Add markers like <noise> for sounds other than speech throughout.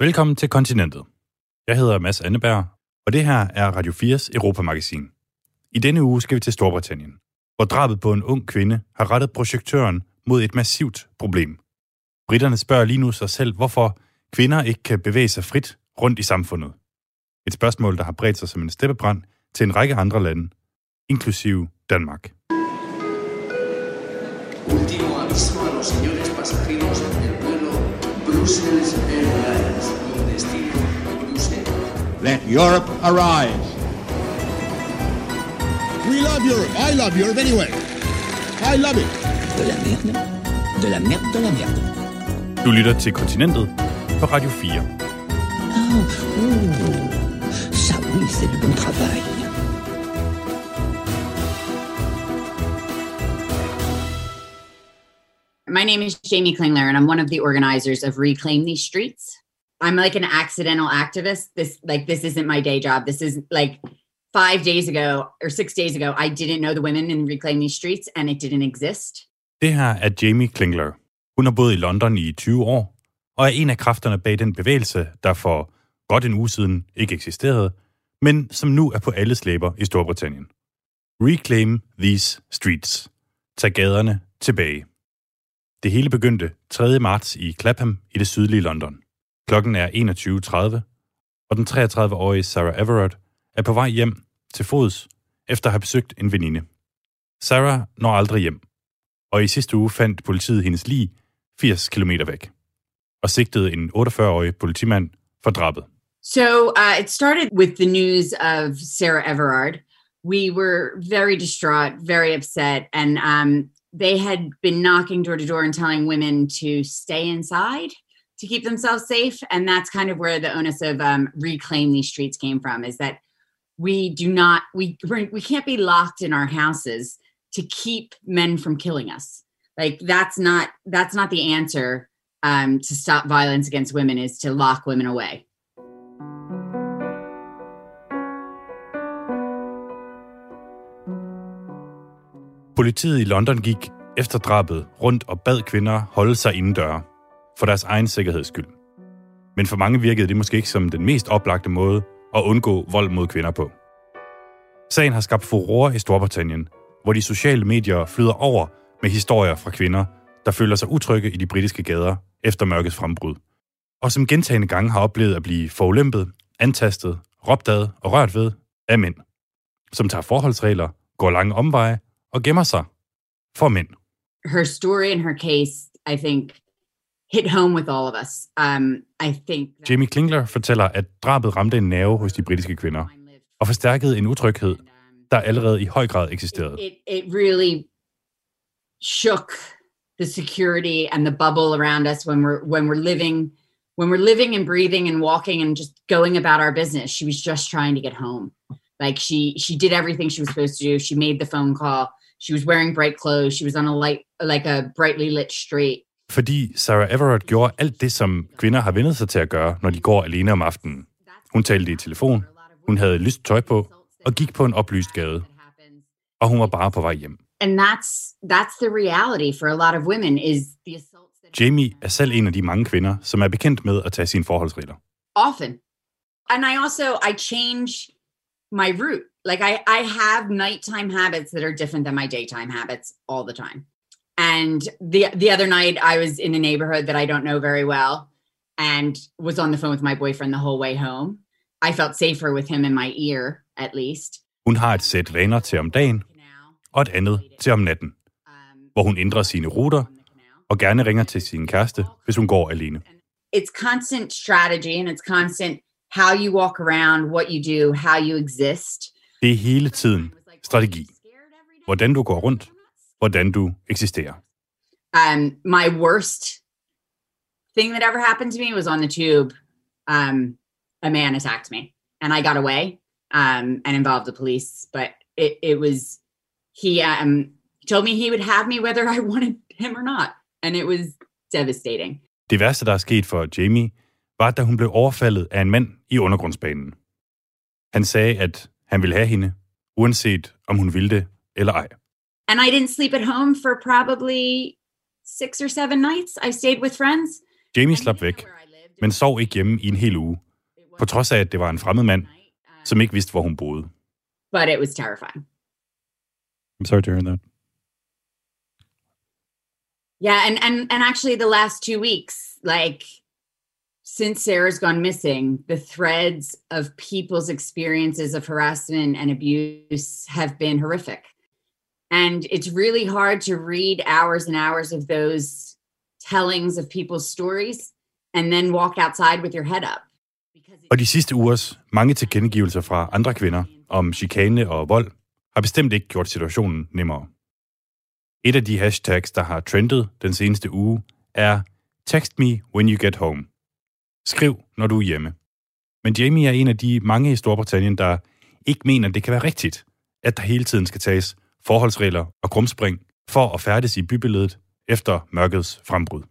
Velkommen til Kontinentet. Jeg hedder Mads Anneberg, og det her er Radio 4's Europamagasin. I denne uge skal vi til Storbritannien, hvor drabet på en ung kvinde har rettet projektøren mod et massivt problem. Britterne spørger lige nu sig selv, hvorfor kvinder ikke kan bevæge sig frit rundt i samfundet. Et spørgsmål, der har bredt sig som en steppebrand til en række andre lande, inklusive Danmark. Último aviso a los señores pasajeros del vuelo Brussels Airlines con destino Bruselas. Let Europe arise. We love Europe. I love Europe anyway. I love it. De la merde. De la merde, de la merde. Du lytter til Kontinentet på Radio 4. Oh, oh. Ça oui, c'est du bon travail. My name is Jamie Klingler, and I'm one of the organizers of Reclaim These Streets. I'm like an accidental activist. This like this isn't my day job. This is like five days ago or six days ago, I didn't know the women in Reclaim These Streets, and it didn't exist. Det her er Jamie Klingler. Hun har boet i London i 20 år, og er en af kræfterne bag den bevægelse, der for godt en uge siden ikke eksisterede, men som nu er på alle slæber i Storbritannien. Reclaim These Streets. Tag gaderne tilbage. Det hele begyndte 3. marts i Clapham i det sydlige London. Klokken er 21.30, og den 33-årige Sarah Everard er på vej hjem til fods efter at have besøgt en veninde. Sarah når aldrig hjem, og i sidste uge fandt politiet hendes lig 80 km væk og sigtede en 48-årig politimand for drabet. So uh, it started with the news of Sarah Everard. We were very distraught, very upset, and um, they had been knocking door to door and telling women to stay inside to keep themselves safe. And that's kind of where the onus of um, reclaim these streets came from. Is that we do not we we can't be locked in our houses to keep men from killing us. Like that's not that's not the answer um, to stop violence against women is to lock women away. Politiet i London gik efter drabet rundt og bad kvinder holde sig indendøre for deres egen sikkerheds skyld. Men for mange virkede det måske ikke som den mest oplagte måde at undgå vold mod kvinder på. Sagen har skabt furore i Storbritannien, hvor de sociale medier flyder over med historier fra kvinder, der føler sig utrygge i de britiske gader efter mørkets frembrud, og som gentagende gange har oplevet at blive forulæmpet, antastet, råbt ad og rørt ved af mænd, som tager forholdsregler, går lange omveje og gemmer sig for mænd. Her story and her case, I think, hit home with all of us. Um, I think that- Jamie Klingler fortæller, at drabet ramte en nerve hos de britiske kvinder og forstærkede en utryghed, der allerede i høj grad eksisterede. it, it really shook the security and the bubble around us when we're when we're living when we're living and breathing and walking and just going about our business she was just trying to get home like she she did everything she was supposed to do she made the phone call she was wearing bright clothes she was on a light like a brightly lit street Fordi Sarah Everard gjorde alt det, som kvinder har vendet sig til at gøre, når de går alene om aftenen. Hun talte i telefon, hun havde lyst tøj på og gik på en oplyst gade, og hun var bare på vej hjem. and that's that's the reality for a lot of women is the assaults that Jamie er selv en af de mange kvinder, som er bekendt med at tage sine forholdsregler. often and i also i change my route like i i have nighttime habits that are different than my daytime habits all the time. And the the other night i was in a neighborhood that i don't know very well and was on the phone with my boyfriend the whole way home. I felt safer with him in my ear at least. Hun har et sæt vaner til om dagen og et andet til om natten, hvor hun ændrer sine ruter og gerne ringer til sin kæreste, hvis hun går alene. it's constant strategy and it's constant how you walk around what you do how you exist Det er hele tiden strategi. Hvordan du går rundt, hvordan du eksisterer. um, my worst thing that ever happened to me was on the tube. Um, a man attacked me, and I got away um, and involved the police. But it, it was he um, told me he would have me whether I <laughs> wanted him or not, and it was devastating. Det værste, der er sket for Jamie, var, da hun blev overfaldet af en mand i undergrundsbanen. Han sagde, at han ville have hende, uanset om hun ville det eller ej. And I didn't sleep at home for probably six or seven nights. I stayed with friends. Jamie slap væk, men sov ikke hjemme i en hel uge, på trods af, at det var en fremmed mand, som ikke vidste, hvor hun boede. But it was terrifying. I'm sorry to hear that. Yeah, and and and actually the last two weeks, like since Sarah's gone missing, the threads of people's experiences of harassment and abuse have been horrific. And it's really hard to read hours and hours of those tellings of people's stories and then walk outside with your head up. Og de sidste ugers mange tilkendegivelser fra andre kvinder om chikane og vold har bestemt ikke gjort situationen nemmere. Et af de hashtags, der har trendet den seneste uge, er Text me when you get home. Skriv, når du er hjemme. Men Jamie er en af de mange i Storbritannien, der ikke mener, det kan være rigtigt, at der hele tiden skal tages forholdsregler og krumspring for at færdes i bybilledet efter mørkets frembrud.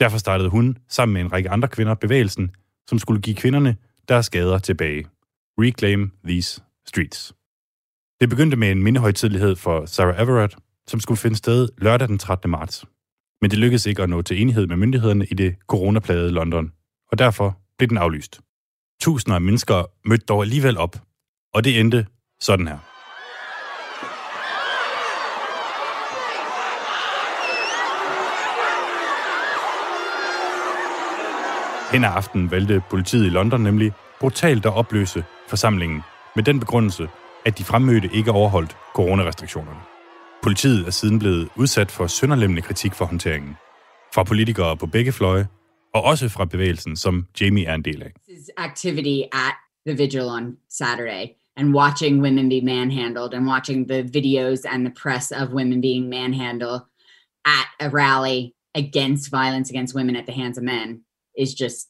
Derfor startede hun sammen med en række andre kvinder bevægelsen, som skulle give kvinderne deres skader tilbage. Reclaim These Streets. Det begyndte med en mindehøjtidlighed for Sarah Everett, som skulle finde sted lørdag den 13. marts. Men det lykkedes ikke at nå til enighed med myndighederne i det coronaplagede London, og derfor blev den aflyst. Tusinder af mennesker mødte dog alligevel op, og det endte sådan her. Hen af aftenen valgte politiet i London nemlig brutalt at opløse forsamlingen med den begrundelse, at de fremmødte ikke overholdt coronarestriktionerne. Politiet er siden blevet udsat for sønderlemmende kritik for håndteringen. Fra politikere på begge fløje, og også fra bevægelsen, som Jamie er en del af. His activity at the vigil on Saturday and watching women be manhandled and watching the videos and the press of women being manhandled at a rally against violence against women at the hands of men is just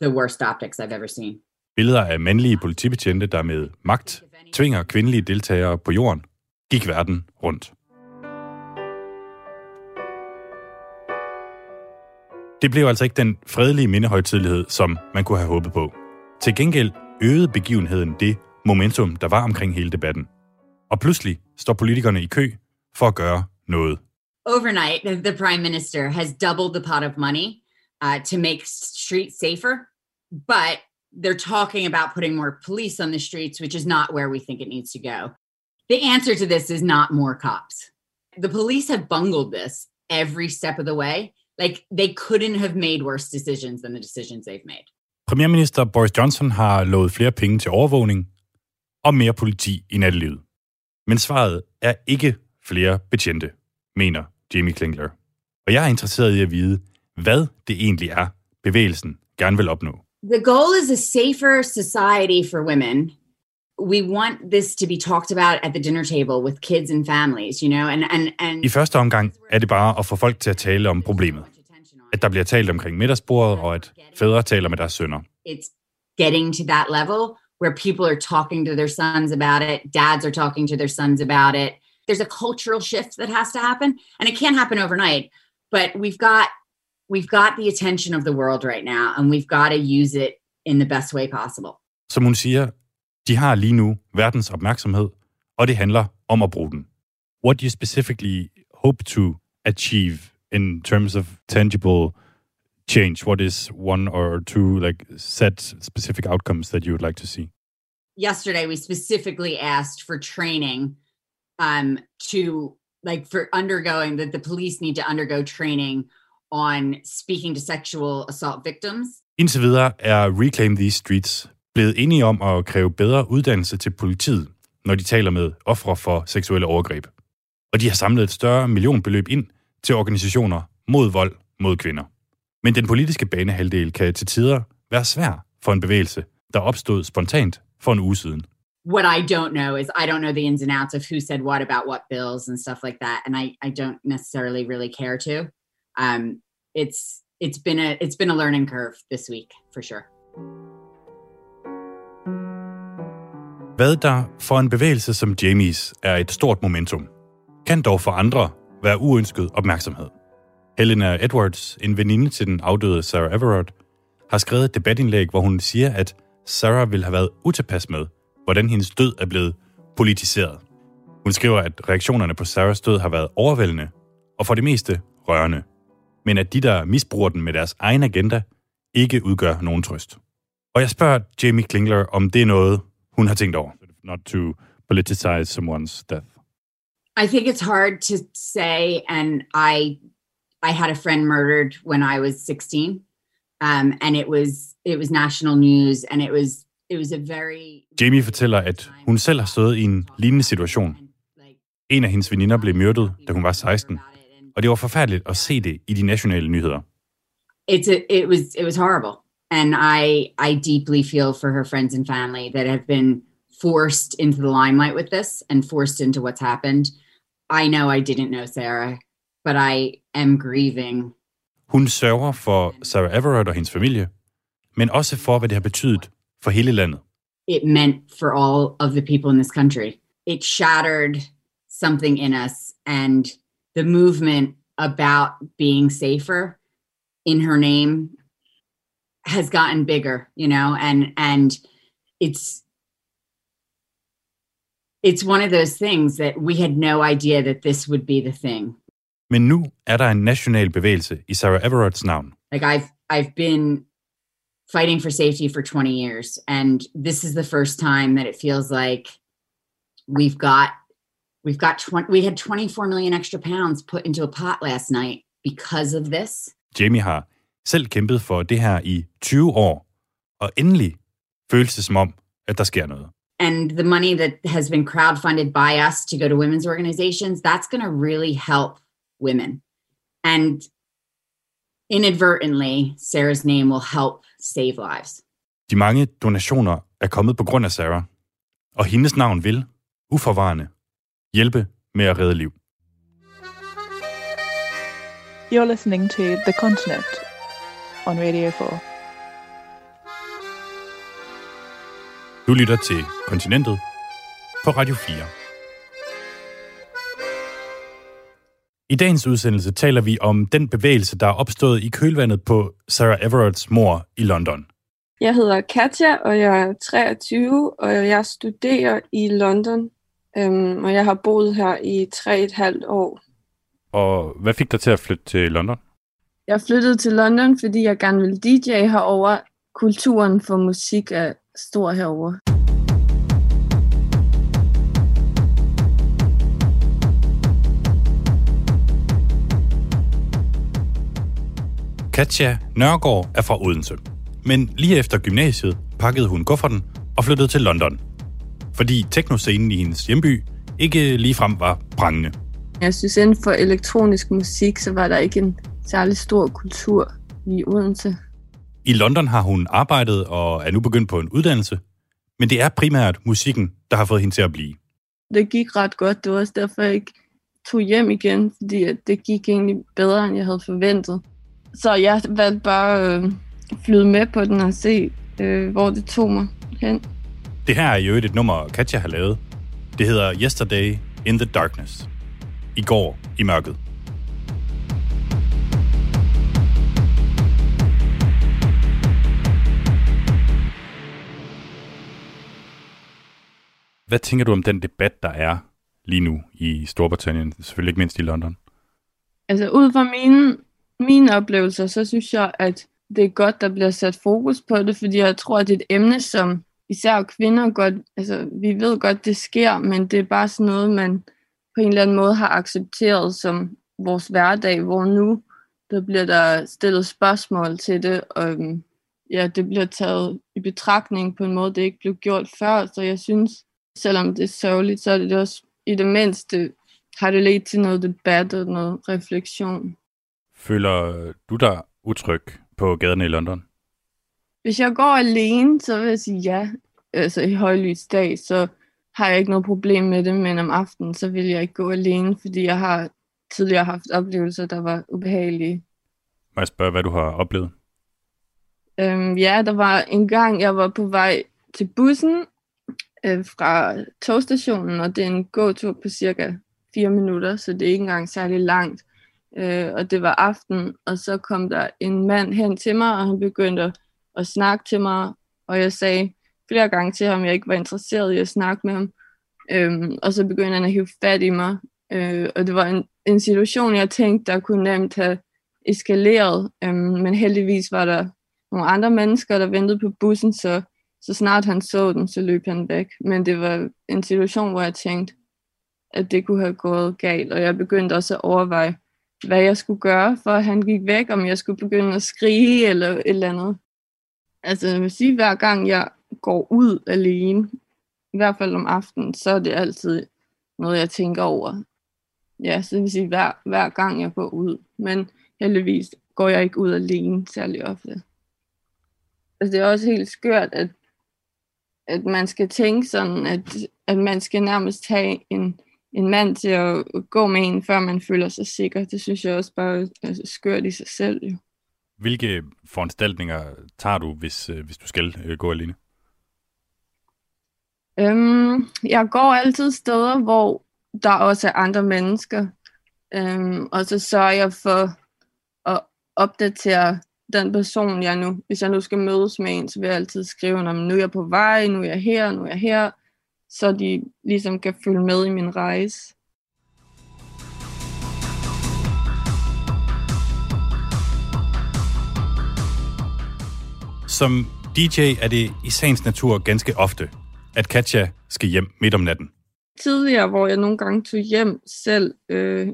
the worst optics I've ever seen. Billeder af mandlige politibetjente, der med magt tvinger kvindelige deltagere på jorden, gik verden rundt. Det blev altså ikke den fredelige mindehøjtidlighed, som man kunne have håbet på. Til gengæld øgede begivenheden det momentum, der var omkring hele debatten. Og pludselig står politikerne i kø for at gøre noget. Overnight, the, the prime minister has doubled the pot of money uh, to make streets safer, but they're talking about putting more police on the streets, which is not where we think it needs to go. The answer to this is not more cops. The police have bungled this every step of the way. Like they couldn't have made worse decisions than the decisions they've made. Premierminister Boris Johnson har lovet flere penge til overvågning og mere politi i nattelivet. Men svaret er ikke flere betjente, mener Jamie Klingler. Og jeg er interesseret i at vide, hvad det egentlig er, bevægelsen gerne vil opnå. The goal is a safer society for women. We want this to be talked about at the dinner table with kids and families, you know, and and and I første omgang er det bare at få folk til at tale om problemet. At der bliver talt omkring middagsbordet, og at fædre taler med deres sønner. it's getting to that level where people are talking to their sons about it, dads are talking to their sons about it. There's a cultural shift that has to happen, and it can't happen overnight. But we've got we've got the attention of the world right now, and we've got to use it in the best way possible. Som hun siger, de har lige nu verdens opmærksomhed, og det handler om at bruge den. What do you specifically hope to achieve in terms of tangible change? What is one or two like set specific outcomes that you would like to see? Yesterday, we specifically asked for training um, to like for undergoing that the police need to undergo training on speaking to sexual assault victims. Indtil videre er Reclaim These Streets blevet enige om at kræve bedre uddannelse til politiet, når de taler med ofre for seksuelle overgreb. Og de har samlet et større millionbeløb ind til organisationer mod vold mod kvinder. Men den politiske banehalvdel kan til tider være svær for en bevægelse, der opstod spontant for en uge siden. what I don't know is I don't know the ins and outs of who said what about what bills and stuff like that, and I I don't necessarily really care to. Um, it's it's been a it's been a learning curve this week for sure. Hvad der for en bevægelse som Jamies er et stort momentum, kan dog for andre være uønsket opmærksomhed. Helena Edwards, en veninde til den afdøde Sarah Everard, har skrevet et debatindlæg, hvor hun siger, at Sarah ville have været utilpas med, hvordan hendes død er blevet politiseret. Hun skriver, at reaktionerne på Sarahs død har været overvældende og for det meste rørende. Men at de, der misbruger den med deres egen agenda, ikke udgør nogen trøst. Og jeg spørger Jamie Klingler, om det er noget, hun har tænkt over. Not to politicize someone's death. I think it's hard to say, and I I had a friend murdered when I was 16, um, and it was it was national news, and it was it was a very. Jamie fortæller, at hun selv har stået i en lignende situation. En af hendes veninder blev myrdet, da hun var 16, og det var forfærdeligt at se det i de nationale nyheder. It's a, it was it was horrible, and I I deeply feel for her friends and family that have been forced into the limelight with this and forced into what's happened. I know I didn't know Sarah, but I am grieving. Hun sørger for Sarah Everett og hendes familie, men også for, hvad det har betydet for hele landet. It meant for all of the people in this country. It shattered something in us, and the movement about being safer in her name has gotten bigger, you know, and and it's it's one of those things that we had no idea that this would be the thing. Men nu er der en national bevægelse i Sarah Everetts navn. Like I've I've been fighting for safety for 20 years and this is the first time that it feels like we've got we've got 20 we had 24 million extra pounds put into a pot last night because of this. Jamie har selv kæmpet for det her i 20 år, og endelig føles det som om, at der sker noget. and the money that has been crowdfunded by us to go to women's organizations that's going to really help women and inadvertently sarah's name will help save lives De mange donationer er kommet på grund af Sarah, og hendes navn vil, uforvarende, hjælpe med at redde liv. You're listening to The Continent on Radio 4. Du lytter til Kontinentet på Radio 4. I dagens udsendelse taler vi om den bevægelse, der er opstået i kølvandet på Sarah Everetts mor i London. Jeg hedder Katja, og jeg er 23, og jeg studerer i London. Øhm, og jeg har boet her i tre et halvt år. Og hvad fik dig til at flytte til London? Jeg flyttede til London, fordi jeg gerne vil DJ herover. Kulturen for musik er stor herover. Katja Nørgaard er fra Odense. Men lige efter gymnasiet pakkede hun kufferten og flyttede til London. Fordi teknoscenen i hendes hjemby ikke ligefrem var prangende. Jeg synes, inden for elektronisk musik, så var der ikke en særlig stor kultur i Odense. I London har hun arbejdet og er nu begyndt på en uddannelse. Men det er primært musikken, der har fået hende til at blive. Det gik ret godt. Det var også derfor, jeg ikke tog hjem igen, fordi at det gik egentlig bedre, end jeg havde forventet. Så jeg valgte bare øh, flyde med på den og se, øh, hvor det tog mig hen. Det her er jo et nummer, Katja har lavet. Det hedder Yesterday in the Darkness. I går i mørket. Hvad tænker du om den debat, der er lige nu i Storbritannien, selvfølgelig ikke mindst i London? Altså ud fra mine, mine oplevelser, så synes jeg, at det er godt, der bliver sat fokus på det, fordi jeg tror, at det er et emne, som især kvinder godt, altså vi ved godt, det sker, men det er bare sådan noget, man på en eller anden måde har accepteret som vores hverdag, hvor nu der bliver der stillet spørgsmål til det, og øhm, ja, det bliver taget i betragtning på en måde, det ikke blev gjort før, så jeg synes, selvom det er sørgeligt, så er det også i det mindste, har det ledt til noget debat og noget refleksion. Føler du dig utryg på gaderne i London? Hvis jeg går alene, så vil jeg sige ja. Altså i højlys dag, så har jeg ikke noget problem med det, men om aftenen, så vil jeg ikke gå alene, fordi jeg har tidligere haft oplevelser, der var ubehagelige. Må jeg spørge, hvad du har oplevet? Øhm, ja, der var en gang, jeg var på vej til bussen øh, fra togstationen, og det er en gåtur på cirka 4 minutter, så det er ikke engang særlig langt. Øh, og det var aften, og så kom der en mand hen til mig, og han begyndte at, at snakke til mig, og jeg sagde flere gange til ham, at jeg ikke var interesseret i at snakke med ham. Øhm, og så begyndte han at hive fat i mig, øh, og det var en, en situation, jeg tænkte, der kunne nemt have eskaleret, øhm, men heldigvis var der nogle andre mennesker, der ventede på bussen, så, så snart han så den, så løb han væk. Men det var en situation, hvor jeg tænkte, at det kunne have gået galt, og jeg begyndte også at overveje, hvad jeg skulle gøre, for at han gik væk, om jeg skulle begynde at skrige eller et eller andet. Altså, jeg vil sige, hver gang jeg går ud alene, i hvert fald om aftenen, så er det altid noget, jeg tænker over. Ja, så det vil sige, hver, hver gang jeg går ud. Men heldigvis går jeg ikke ud alene særlig ofte. Altså, det er også helt skørt, at, at man skal tænke sådan, at, at man skal nærmest have en, en mand til at gå med en, før man føler sig sikker. Det synes jeg også bare er skørt i sig selv. Jo. Hvilke foranstaltninger tager du, hvis, øh, hvis du skal øh, gå alene? Øhm, jeg går altid steder, hvor der også er andre mennesker. Øhm, og så sørger jeg for at opdatere den person, jeg nu, hvis jeg nu skal mødes med en, så vil jeg altid skrive, om nu er jeg på vej, nu er jeg her, nu er jeg her, så de ligesom kan følge med i min rejse. Som DJ er det i sagens natur ganske ofte, at Katja skal hjem midt om natten. Tidligere, hvor jeg nogle gange tog hjem selv, øh,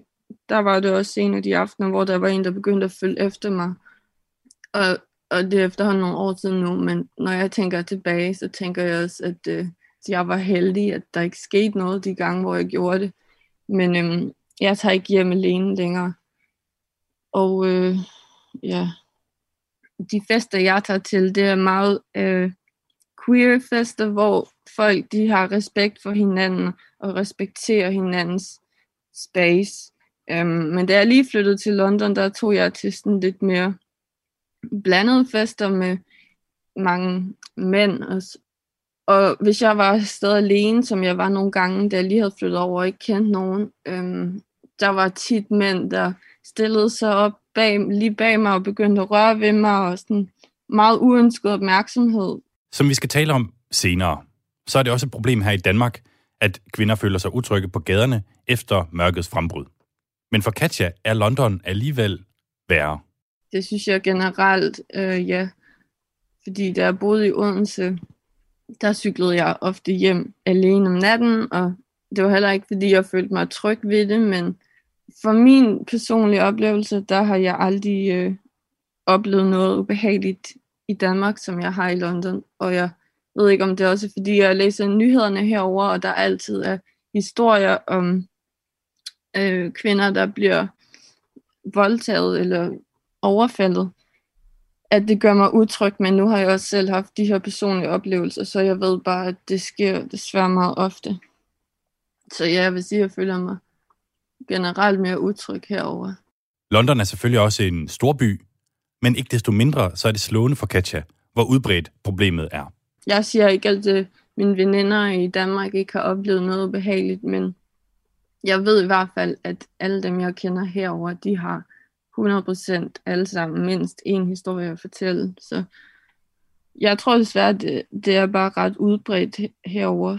der var det også en af de aftener, hvor der var en, der begyndte at følge efter mig. Og, og det er efterhånden nogle år siden nu, men når jeg tænker tilbage, så tænker jeg også, at øh, jeg var heldig, at der ikke skete noget de gange, hvor jeg gjorde det. Men øh, jeg tager ikke hjem alene længere. Og øh, ja, de fester, jeg tager til, det er meget øh, queer fester, hvor folk de har respekt for hinanden og respekterer hinandens space. Øhm, men da jeg lige flyttede til London, der tog jeg til sådan lidt mere blandede fester med mange mænd. Og, og hvis jeg var stadig alene, som jeg var nogle gange, da jeg lige havde flyttet over og ikke kendte nogen, øhm, der var tit mænd, der stillede sig op bag, lige bag mig og begyndte at røre ved mig og sådan meget uønsket opmærksomhed. Som vi skal tale om senere, så er det også et problem her i Danmark, at kvinder føler sig utrygge på gaderne efter mørkets frembrud. Men for Katja er London alligevel værre. Det synes jeg generelt, øh, ja. Fordi da jeg boede i Odense, der cyklede jeg ofte hjem alene om natten, og det var heller ikke, fordi jeg følte mig tryg ved det, men for min personlige oplevelse, der har jeg aldrig øh, oplevet noget ubehageligt i Danmark, som jeg har i London. Og jeg ved ikke, om det er også fordi, jeg læser nyhederne herover, og der altid er historier om øh, kvinder, der bliver voldtaget eller overfaldet. At det gør mig utryg, men nu har jeg også selv haft de her personlige oplevelser, så jeg ved bare, at det sker desværre meget ofte. Så ja, jeg vil sige, at jeg føler mig generelt mere utryg herover. London er selvfølgelig også en stor by, men ikke desto mindre så er det slående for Katja, hvor udbredt problemet er. Jeg siger ikke, at øh, mine veninder i Danmark ikke har oplevet noget behageligt, men jeg ved i hvert fald, at alle dem, jeg kender herover, de har 100% alle sammen mindst en historie at fortælle. Så jeg tror desværre, at det, det er bare ret udbredt herover.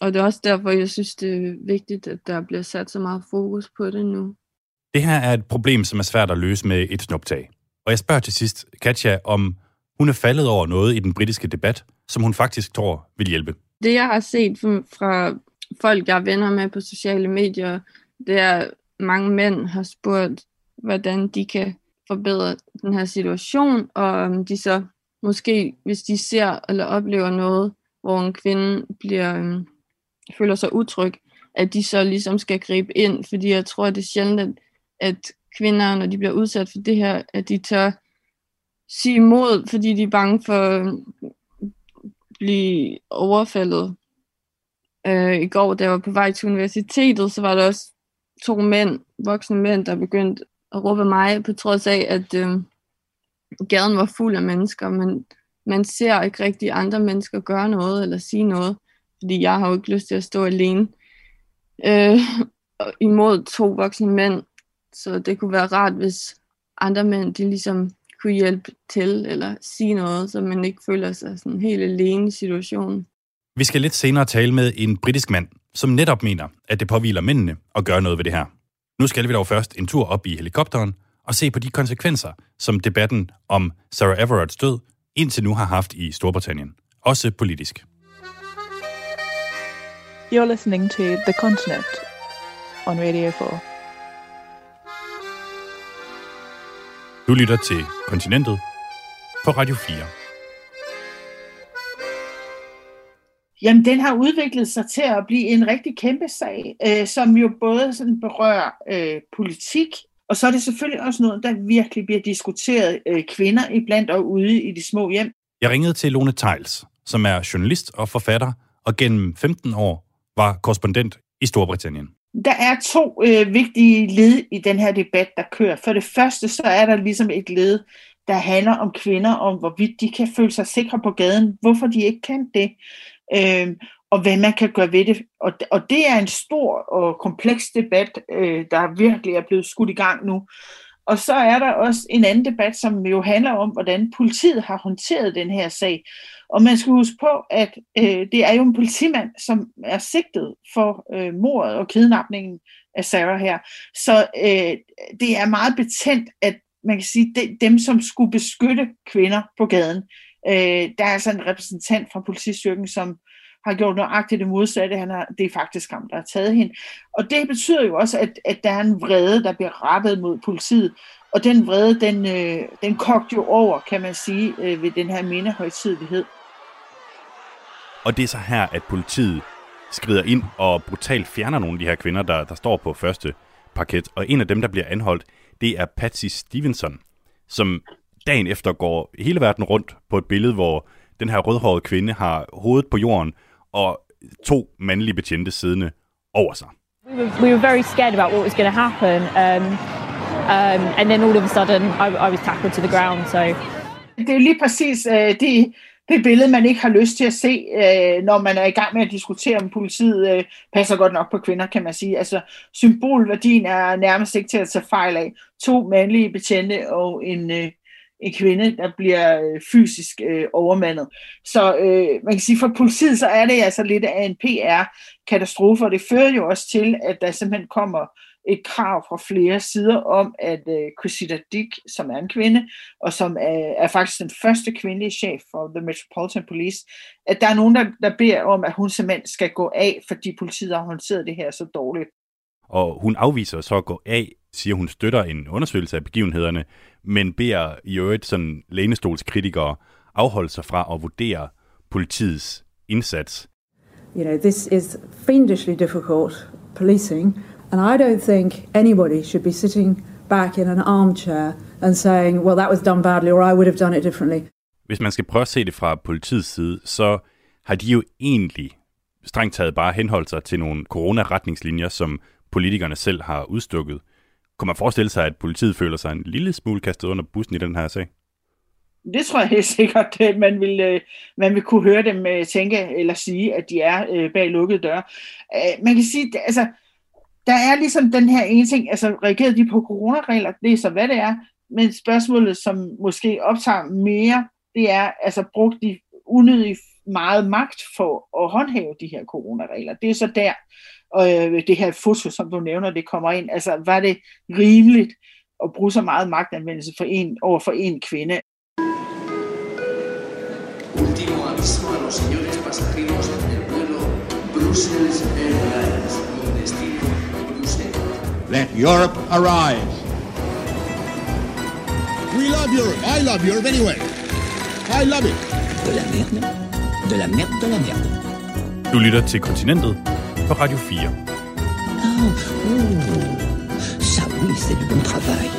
Og det er også derfor, jeg synes, det er vigtigt, at der bliver sat så meget fokus på det nu. Det her er et problem, som er svært at løse med et snuptag. Og jeg spørger til sidst Katja, om hun er faldet over noget i den britiske debat, som hun faktisk tror vil hjælpe. Det, jeg har set fra folk, jeg er venner med på sociale medier, det er, at mange mænd har spurgt, hvordan de kan forbedre den her situation, og om de så måske, hvis de ser eller oplever noget, hvor en kvinde bliver, øhm, føler sig utryg, at de så ligesom skal gribe ind, fordi jeg tror, det er sjældent, at, at kvinder, når de bliver udsat for det her, at de tør sige imod, fordi de er bange for at blive overfaldet. Øh, I går, da jeg var på vej til universitetet, så var der også to mænd, voksne mænd, der begyndte at råbe mig, på trods af, at øh, gaden var fuld af mennesker, men man ser ikke rigtig andre mennesker gøre noget eller sige noget, fordi jeg har jo ikke lyst til at stå alene øh, imod to voksne mænd, så det kunne være rart, hvis andre mænd, de ligesom kunne hjælpe til eller sige noget, så man ikke føler sig sådan helt alene i situationen. Vi skal lidt senere tale med en britisk mand, som netop mener, at det påviler mændene at gøre noget ved det her. Nu skal vi dog først en tur op i helikopteren og se på de konsekvenser, som debatten om Sarah Everards død indtil nu har haft i Storbritannien, også politisk. You're listening to The Continent on Radio 4. Du lytter til Kontinentet på Radio 4. Jamen, den har udviklet sig til at blive en rigtig kæmpe sag, øh, som jo både sådan berører øh, politik, og så er det selvfølgelig også noget, der virkelig bliver diskuteret øh, kvinder iblandt og ude i de små hjem. Jeg ringede til Lone Tejls, som er journalist og forfatter, og gennem 15 år var korrespondent i Storbritannien. Der er to øh, vigtige led i den her debat, der kører. For det første, så er der ligesom et led, der handler om kvinder, om hvorvidt de kan føle sig sikre på gaden, hvorfor de ikke kan det, øh, og hvad man kan gøre ved det. Og, og det er en stor og kompleks debat, øh, der virkelig er blevet skudt i gang nu. Og så er der også en anden debat, som jo handler om, hvordan politiet har håndteret den her sag. Og man skal huske på, at øh, det er jo en politimand, som er sigtet for øh, mordet og kidnapningen af Sarah her. Så øh, det er meget betændt, at man kan sige, de, dem, som skulle beskytte kvinder på gaden, øh, der er altså en repræsentant fra politistyrken, som har gjort nøjagtigt det modsatte. Han har, det er faktisk ham, der har taget hende. Og det betyder jo også, at, at der er en vrede, der bliver rettet mod politiet. Og den vrede, den, øh, den kogte jo over, kan man sige, øh, ved den her mindehøjtidlighed. Og det er så her, at politiet skrider ind og brutalt fjerner nogle af de her kvinder, der, der står på første parket. Og en af dem, der bliver anholdt, det er Patsy Stevenson, som dagen efter går hele verden rundt på et billede, hvor den her rødhårede kvinde har hovedet på jorden og to mandlige betjente siddende over sig. We were, we were very scared about what was going to happen, um, um, and then all of a sudden I, I was tackled to the ground. So det er lige præcis uh, det, det billede, man ikke har lyst til at se, uh, når man er i gang med at diskutere, om politiet uh, passer godt nok på kvinder, kan man sige. Altså, symbolværdien er nærmest ikke til at tage fejl af. To mandlige betjente og en, uh, en kvinde, der bliver øh, fysisk øh, overmandet. Så øh, man kan sige, for politiet så er det altså lidt af en PR-katastrofe, og det fører jo også til, at der simpelthen kommer et krav fra flere sider om, at øh, Cressida Dick, som er en kvinde, og som er, er faktisk den første kvindelige chef for The Metropolitan Police, at der er nogen, der, der beder om, at hun simpelthen skal gå af, fordi politiet har håndteret det her så dårligt. Og hun afviser så at gå af, siger hun støtter en undersøgelse af begivenhederne, men beder i øvrigt sådan lænestolskritikere afholde sig fra at vurdere politiets indsats. You know, this is fiendishly difficult policing, and I don't think anybody should be sitting back in an armchair and saying, well, that was done badly, or I would have done it differently. Hvis man skal prøve at se det fra politiets side, så har de jo egentlig strengt taget bare henholdt sig til nogle coronaretningslinjer, som politikerne selv har udstukket. Kunne man forestille sig, at politiet føler sig en lille smule kastet under bussen i den her sag? Det tror jeg helt <laughs> sikkert, at man vil, øh, man vil kunne høre dem øh, tænke eller sige, at de er øh, bag lukkede døre. Man kan sige, altså, der er ligesom den her ene ting, altså reagerede de på coronaregler, det er så hvad det er, men spørgsmålet, som måske optager mere, det er, altså brugt de unødigt meget magt for at håndhæve de her coronaregler. Det er så der, og øh, det her foto, som du nævner, det kommer ind. Altså, var det rimeligt at bruge så meget magtanvendelse for en, over for en kvinde? Último aviso a los señores pasajeros del vuelo Brussels Airlines con destino Bruselas. Let Europe arise. We love Europe. I love Europe anyway. I love it. De la merde, de la merde, de la merde. Du lytter til Kontinentet på Radio 4. Oh, oh, ça oui, c'est du bon travail.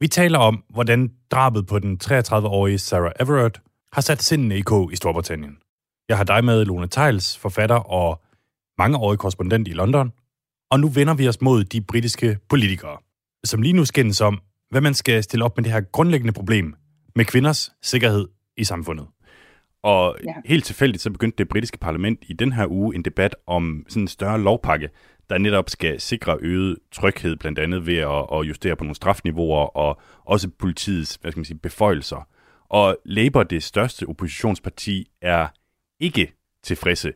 Vi taler om, hvordan drabet på den 33-årige Sarah Everard har sat sindene i kog i Storbritannien. Jeg har dig med, Lone Tejls, forfatter og mangeårig korrespondent i London. Og nu vender vi os mod de britiske politikere, som lige nu skændes om, hvad man skal stille op med det her grundlæggende problem med kvinders sikkerhed i samfundet. Og ja. helt tilfældigt så begyndte det britiske parlament i den her uge en debat om sådan en større lovpakke, der netop skal sikre øget tryghed, blandt andet ved at, at justere på nogle strafniveauer og også politiets hvad skal man sige, beføjelser. Og Labour, det største oppositionsparti, er ikke tilfredse.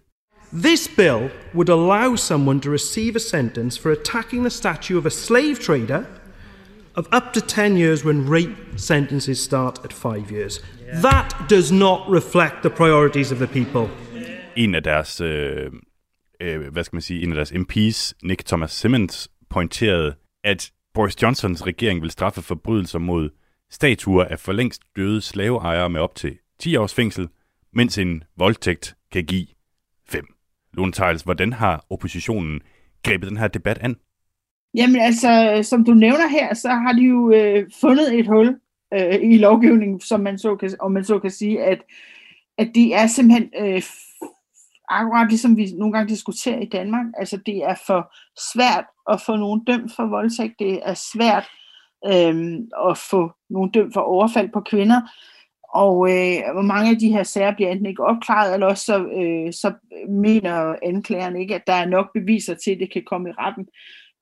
This bill would allow someone to receive a sentence for attacking the statue of a slave trader of up to 10 years when rape sentences start at 5 years. That does not reflect the priorities of the people. En af deres, øh, øh, hvad skal man sige, en af deres MP's, Nick Thomas Simmons, pointerede, at Boris Johnsons regering vil straffe forbrydelser mod statuer af for længst døde slaveejere med op til 10 års fængsel, mens en voldtægt kan give 5. Lone Tiles, hvordan har oppositionen grebet den her debat an? Jamen altså, som du nævner her, så har de jo øh, fundet et hul øh, i lovgivningen, som man så kan, og man så kan sige, at, at det er simpelthen øh, akkurat ligesom vi nogle gange diskuterer i Danmark, altså det er for svært at få nogen dømt for voldtægt, det er svært øh, at få nogen dømt for overfald på kvinder, og øh, mange af de her sager bliver enten ikke opklaret, eller også så, øh, så mener anklageren ikke, at der er nok beviser til, at det kan komme i retten.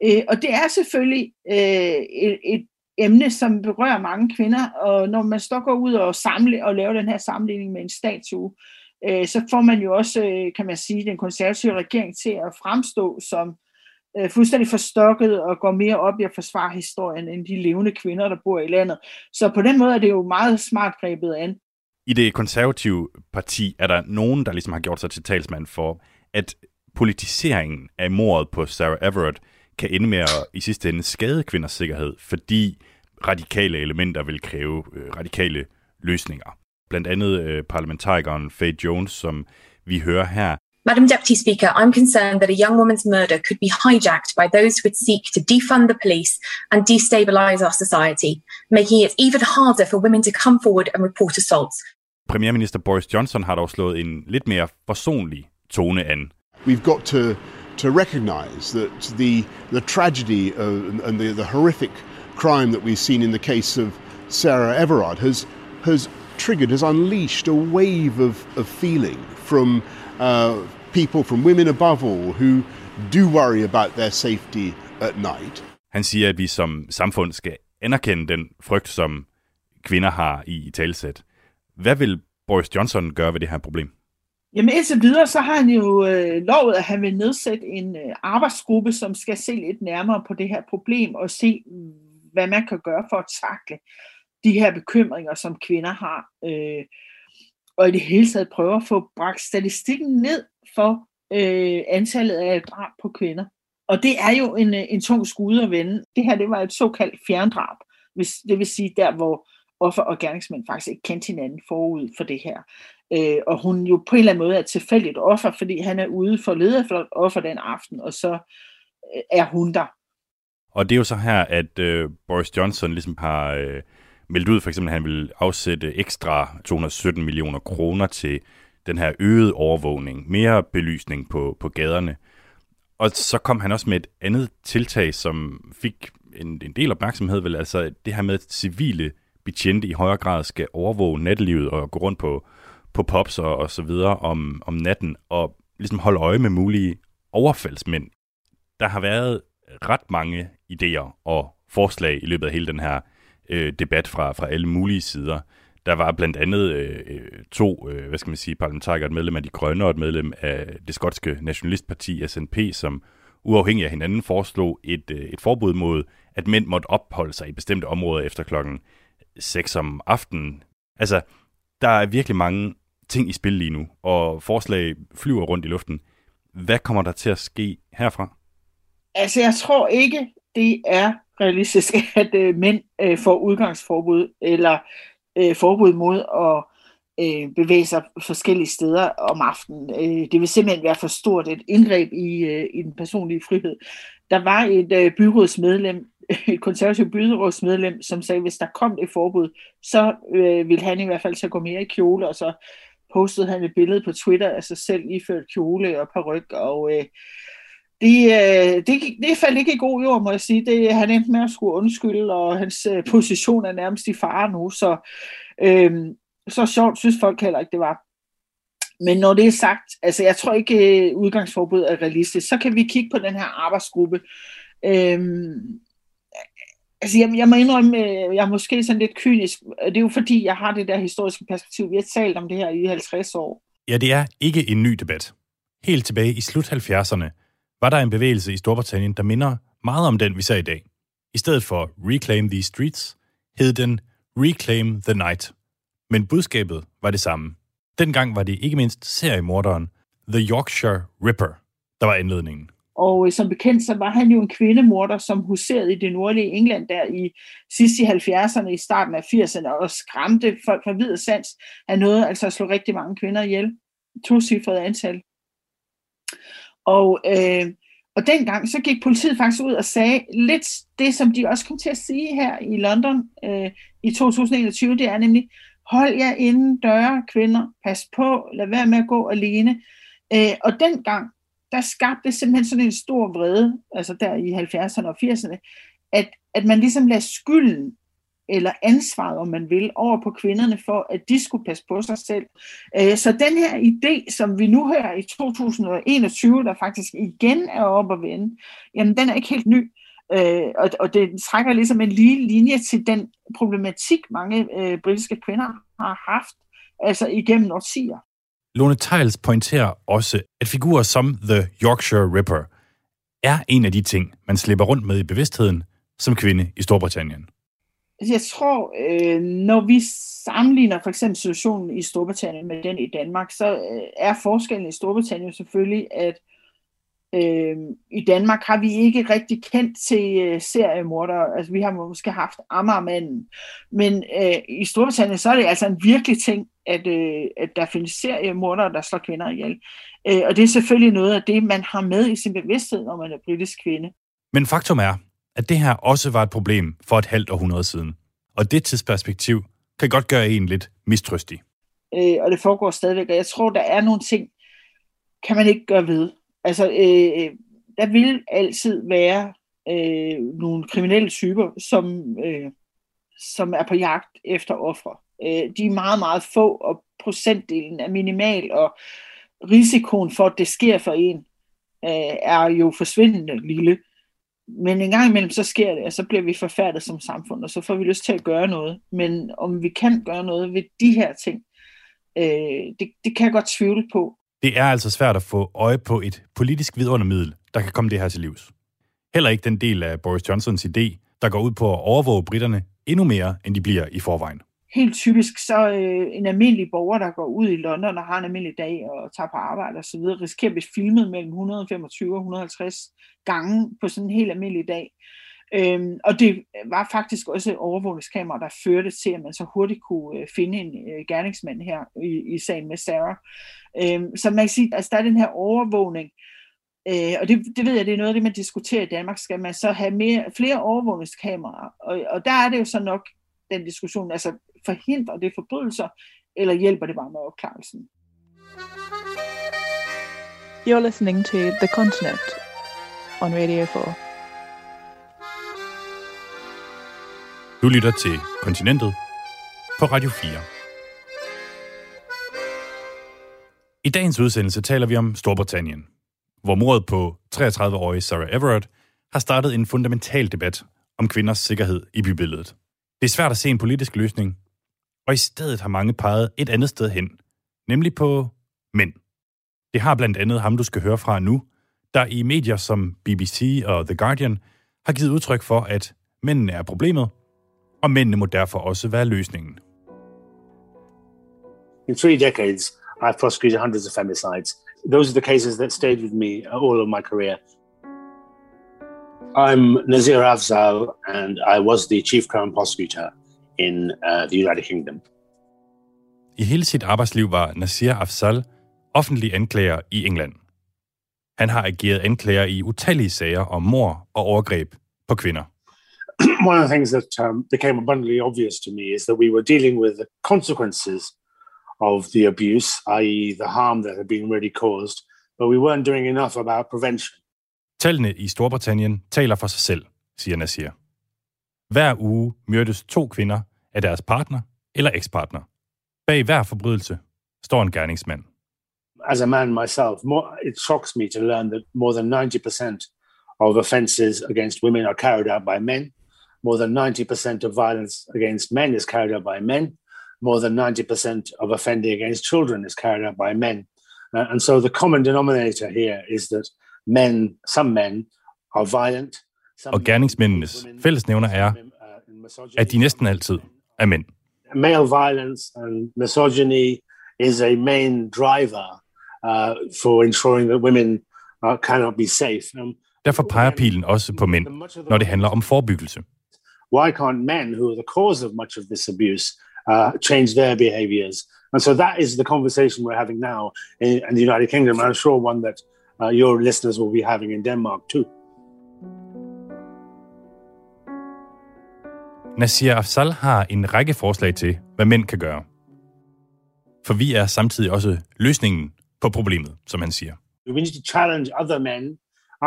Øh, og det er selvfølgelig øh, et, et emne, som berører mange kvinder, og når man så går ud og samle og laver den her sammenligning med en statue, øh, så får man jo også, øh, kan man sige, den konservative regering til at fremstå som øh, fuldstændig forstokket og går mere op i at forsvare historien end de levende kvinder, der bor i landet. Så på den måde er det jo meget smart grebet an. I det konservative parti er der nogen, der ligesom har gjort sig til talsmand for, at politiseringen af mordet på Sarah Everett kan ende med at i sidste ende skade kvinders sikkerhed, fordi radikale elementer vil kræve øh, radikale løsninger. Blandt andet øh, parlamentarikeren Faye Jones, som vi hører her, Madam Deputy Speaker, I'm concerned that a young woman's murder could be hijacked by those who would seek to defund the police and destabilize our society, making it even harder for women to come forward and report assaults. Premierminister Boris Johnson har dog slået en lidt mere forsonlig tone an. We've got to to recognize that the the tragedy of, and the, the horrific crime that we've seen in the case of Sarah Everard has has triggered, has unleashed a wave of, of feeling from uh, people, from women above all, who do worry about their safety at night. Han siger, at vi som samfund skal anerkende den frygt, som kvinder har i, i. Hvad vil Boris Johnson gøre ved det her problem? Jamen indtil videre, så har han jo øh, lovet, at han vil nedsætte en øh, arbejdsgruppe, som skal se lidt nærmere på det her problem og se, hvad man kan gøre for at takle de her bekymringer, som kvinder har. Øh, og i det hele taget prøve at få bragt statistikken ned for øh, antallet af drab på kvinder. Og det er jo en, øh, en tung skud at vende. Det her det var et såkaldt fjerndrab, hvis, det vil sige der, hvor offer og gerningsmænd faktisk ikke kendte hinanden forud for det her. Øh, og hun jo på en eller anden måde er tilfældigt offer, fordi han er ude for leder for offer den aften, og så øh, er hun der. Og det er jo så her, at øh, Boris Johnson ligesom har øh, meldt ud, for eksempel, at han vil afsætte ekstra 217 millioner kroner til den her øgede overvågning, mere belysning på, på gaderne. Og så kom han også med et andet tiltag, som fik en, en del opmærksomhed, vel altså det her med, civile betjente i højere grad skal overvåge nattelivet og gå rundt på, på pops og, og så videre om, om natten, og ligesom holde øje med mulige overfaldsmænd. Der har været ret mange idéer og forslag i løbet af hele den her øh, debat fra, fra alle mulige sider. Der var blandt andet øh, øh to, øh, hvad skal man sige, parlamentarikere, et medlem af De Grønne og et medlem af det skotske nationalistparti SNP, som uafhængig af hinanden foreslog et, øh, et forbud mod, at mænd måtte opholde sig i bestemte områder efter klokken sex om aftenen. Altså, der er virkelig mange ting i spil lige nu, og forslag flyver rundt i luften. Hvad kommer der til at ske herfra? Altså, jeg tror ikke, det er realistisk, <laughs> at øh, mænd øh, får udgangsforbud eller øh, forbud mod at øh, bevæge sig forskellige steder om aftenen. Øh, det vil simpelthen være for stort et indgreb i, øh, i den personlige frihed. Der var et øh, byrådsmedlem, et konservativt byrådsmedlem, som sagde, at hvis der kom et forbud, så øh, ville han i hvert fald så gå mere i kjole, og så postede han et billede på Twitter af sig selv iført kjole og paryk, og øh, det, øh, det, det faldt ikke i god jord, må jeg sige. Det, han endte med at skulle undskylde, og hans øh, position er nærmest i fare nu, så øh, så sjovt synes folk heller ikke, det var. Men når det er sagt, altså jeg tror ikke, øh, udgangsforbud er realistisk, så kan vi kigge på den her arbejdsgruppe. Øhm, altså jeg, jeg må indrømme, øh, jeg er måske sådan lidt kynisk. Det er jo fordi, jeg har det der historiske perspektiv. Vi har talt om det her i 50 år. Ja, det er ikke en ny debat. Helt tilbage i slut 70'erne var der en bevægelse i Storbritannien, der minder meget om den, vi ser i dag. I stedet for Reclaim These Streets hed den Reclaim the Night. Men budskabet var det samme. Dengang var det ikke mindst seriemorderen The Yorkshire Ripper, der var indledningen. Og øh, som bekendt, så var han jo en kvindemorder, som huserede i det nordlige England der i sidst i 70'erne, i starten af 80'erne, og skræmte folk fra hvid sans. Han nåede altså at slå rigtig mange kvinder ihjel. To cifrede antal. Og, øh, og dengang så gik politiet faktisk ud og sagde lidt det, som de også kom til at sige her i London øh, i 2021, det er nemlig, hold jer inden døre, kvinder, pas på, lad være med at gå alene. Øh, og dengang, der skabte simpelthen sådan en stor vrede, altså der i 70'erne og 80'erne, at, at man ligesom lader skylden eller ansvaret, om man vil, over på kvinderne for, at de skulle passe på sig selv. Øh, så den her idé, som vi nu hører i 2021, der faktisk igen er oppe at vende, jamen den er ikke helt ny. Øh, og, og det trækker ligesom en lige linje til den problematik, mange øh, britiske kvinder har haft, altså igennem årtier. Lone Tiles pointerer også, at figurer som The Yorkshire Ripper er en af de ting, man slipper rundt med i bevidstheden som kvinde i Storbritannien. Jeg tror, øh, når vi sammenligner for eksempel situationen i Storbritannien med den i Danmark, så øh, er forskellen i Storbritannien selvfølgelig, at øh, i Danmark har vi ikke rigtig kendt til øh, seriemordere. Altså vi har måske haft Amagermanden. Men øh, i Storbritannien, så er det altså en virkelig ting, at, øh, at der findes seriemordere, der slår kvinder ihjel. Øh, og det er selvfølgelig noget af det, man har med i sin bevidsthed, når man er britisk kvinde. Men faktum er, at det her også var et problem for et halvt århundrede siden. Og det tidsperspektiv kan godt gøre en lidt mistrøstig. Øh, og det foregår stadigvæk, og jeg tror, der er nogle ting, kan man ikke gøre ved. Altså, øh, øh, der vil altid være øh, nogle kriminelle typer, som, øh, som er på jagt efter ofre. Øh, de er meget, meget få, og procentdelen er minimal, og risikoen for, at det sker for en, øh, er jo forsvindende lille. Men en gang imellem, så sker det, og så bliver vi forfærdet som samfund, og så får vi lyst til at gøre noget. Men om vi kan gøre noget ved de her ting, øh, det, det kan jeg godt tvivle på. Det er altså svært at få øje på et politisk vidundermiddel, der kan komme det her til livs. Heller ikke den del af Boris Johnsons idé, der går ud på at overvåge britterne endnu mere, end de bliver i forvejen. Helt typisk så øh, en almindelig borger, der går ud i London og har en almindelig dag og tager på arbejde osv., risikerer at blive filmet mellem 125 og 150 gange på sådan en helt almindelig dag. Øhm, og det var faktisk også overvågningskamera, der førte til, at man så hurtigt kunne øh, finde en øh, gerningsmand her i, i sagen med Sarah. Øhm, så man kan sige, at altså, der er den her overvågning, øh, og det, det ved jeg, det er noget af det, man diskuterer i Danmark. Skal man så have mere, flere overvågningskameraer? Og, og der er det jo så nok den diskussion, altså forhindrer det forbrydelser, eller hjælper det bare med opklarelsen? You're listening to The Continent on Radio 4. Du lytter til Kontinentet på Radio 4. I dagens udsendelse taler vi om Storbritannien, hvor mordet på 33-årige Sarah Everard har startet en fundamental debat om kvinders sikkerhed i bybilledet. Det er svært at se en politisk løsning, og i stedet har mange peget et andet sted hen, nemlig på mænd. Det har blandt andet ham, du skal høre fra nu, der i medier som BBC og The Guardian har givet udtryk for, at mændene er problemet, og mændene må derfor også være løsningen. In three decades, I've prosecuted hundreds of femicides. Those are the cases that stayed with me all of my career. I'm Nazir Afzal, and I was the chief crown prosecutor in uh, the United Kingdom. I hele sit arbejdsliv var Nasir Afzal offentlig anklager i England. Han har ageret anklager i utallige sager om mor og overgreb på kvinder. One of the things that um, became abundantly obvious to me is that we were dealing with the consequences of the abuse, i.e., the harm that had been really caused, but we weren't doing enough about prevention. Tallene i Storbritannien taler for sig selv, siger Nasir. Hver uge myrdes to kvinder af deres partner eller ekspartner. Bag hver forbrydelse står en gerningsmand. As a man myself, more, it shocks me to learn that more than 90% of offences against women are carried out by men. More than 90% of violence against men is carried out by men. More than 90% of offending against children is carried out by men. Uh, and so the common denominator here is that men, some men, are violent. Og gerningsmændenes fællesnævner er, at de næsten altid er mænd. Male violence and misogyny is a main driver uh, for ensuring that women uh, cannot be safe. Um, Derfor peger pilen også på mænd, når det handler om forebyggelse. why can't men, who are the cause of much of this abuse, uh, change their behaviors? And so that is the conversation we're having now in, in the United Kingdom. I'm sure one that uh, your listeners will be having in Denmark too. Nasir Afzal har en række forslag til, hvad mænd kan gøre. For vi er samtidig også løsningen på problemet, som han siger. We need to challenge other men.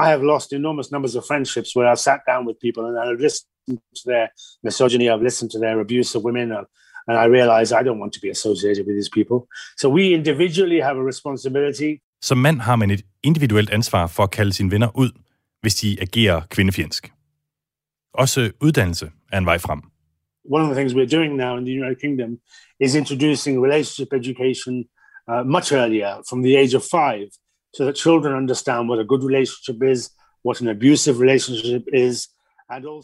I have lost enormous numbers of friendships where I've sat down with people and I've listened to their misogyny, I've listened to their abuse of women, uh, and I realize I don't want to be associated with these people. So we individually have a responsibility. Som mand har man et individuelt ansvar for at kalde sine venner ud, hvis de agerer kvindefjendsk. Også uddannelse er en vej frem. One of the things we're doing now in the United Kingdom is introducing relationship education uh, much earlier, from the age of five, so that children understand what a good relationship is, what an abusive relationship is,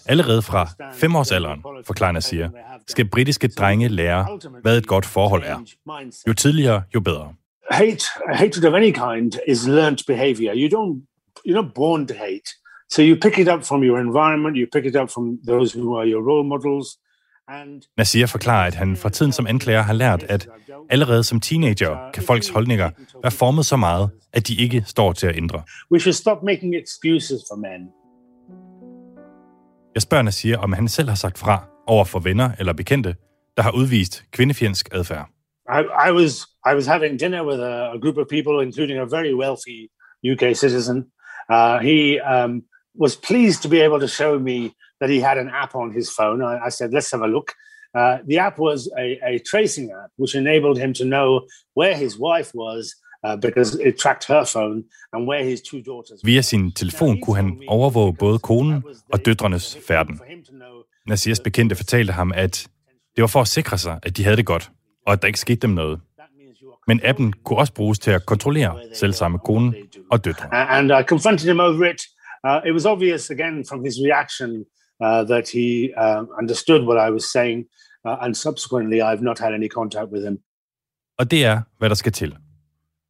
Allerede fra femårsalderen, forklarer Nasir, skal britiske drenge lære, hvad et godt forhold er. Jo tidligere, jo bedre. hate hatred of any kind is learnt behavior you don't you're not born to hate so you pick it up from your environment you pick it up from those who are your role models Nasir forklarer, at han fra tiden som anklager har lært, at allerede som teenager kan folks holdninger være formet så meget, at de ikke står til at ændre. we should stop making excuses for men Jeg spørger Nasir, om han selv har sagt fra over for venner eller bekendte, der har udvist kvindefjendsk adfærd. I, I was I was having dinner with a, a group of people, including a very wealthy UK citizen. Uh, he um, was pleased to be able to show me that he had an app on his phone. I, I said, "Let's have a look." Uh, the app was a, a tracing app, which enabled him to know where his wife was uh, because it tracked her phone and where his two daughters. Via sin telefon kunne han overvåge både konen og døtrenes færden. Nasirs bekendte fortalte ham, at det var for at sikre sig, at de havde det godt, og at der ikke skete dem noget. Men appen kunne også bruges til at kontrollere selv samme kone og døtre. and I confronted him over it. Uh, it was obvious again from his reaction uh, that he uh, understood what I was saying, uh, and subsequently, I've not had any contact with him. Og det er, hvad der skal til.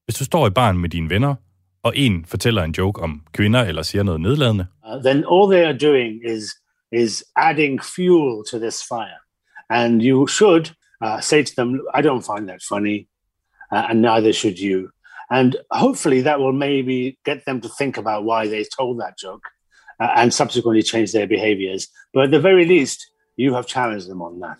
Hvis du står i baren med dine venner, og en fortæller en joke om kvinder eller siger noget nedladende, Uh, then all they are doing is is adding fuel to this fire, and you should uh, say to them, "I don't find that funny, uh, and neither should you." And hopefully, that will maybe get them to think about why they told that joke, uh, and subsequently change their behaviors. But at the very least, you have challenged them on that.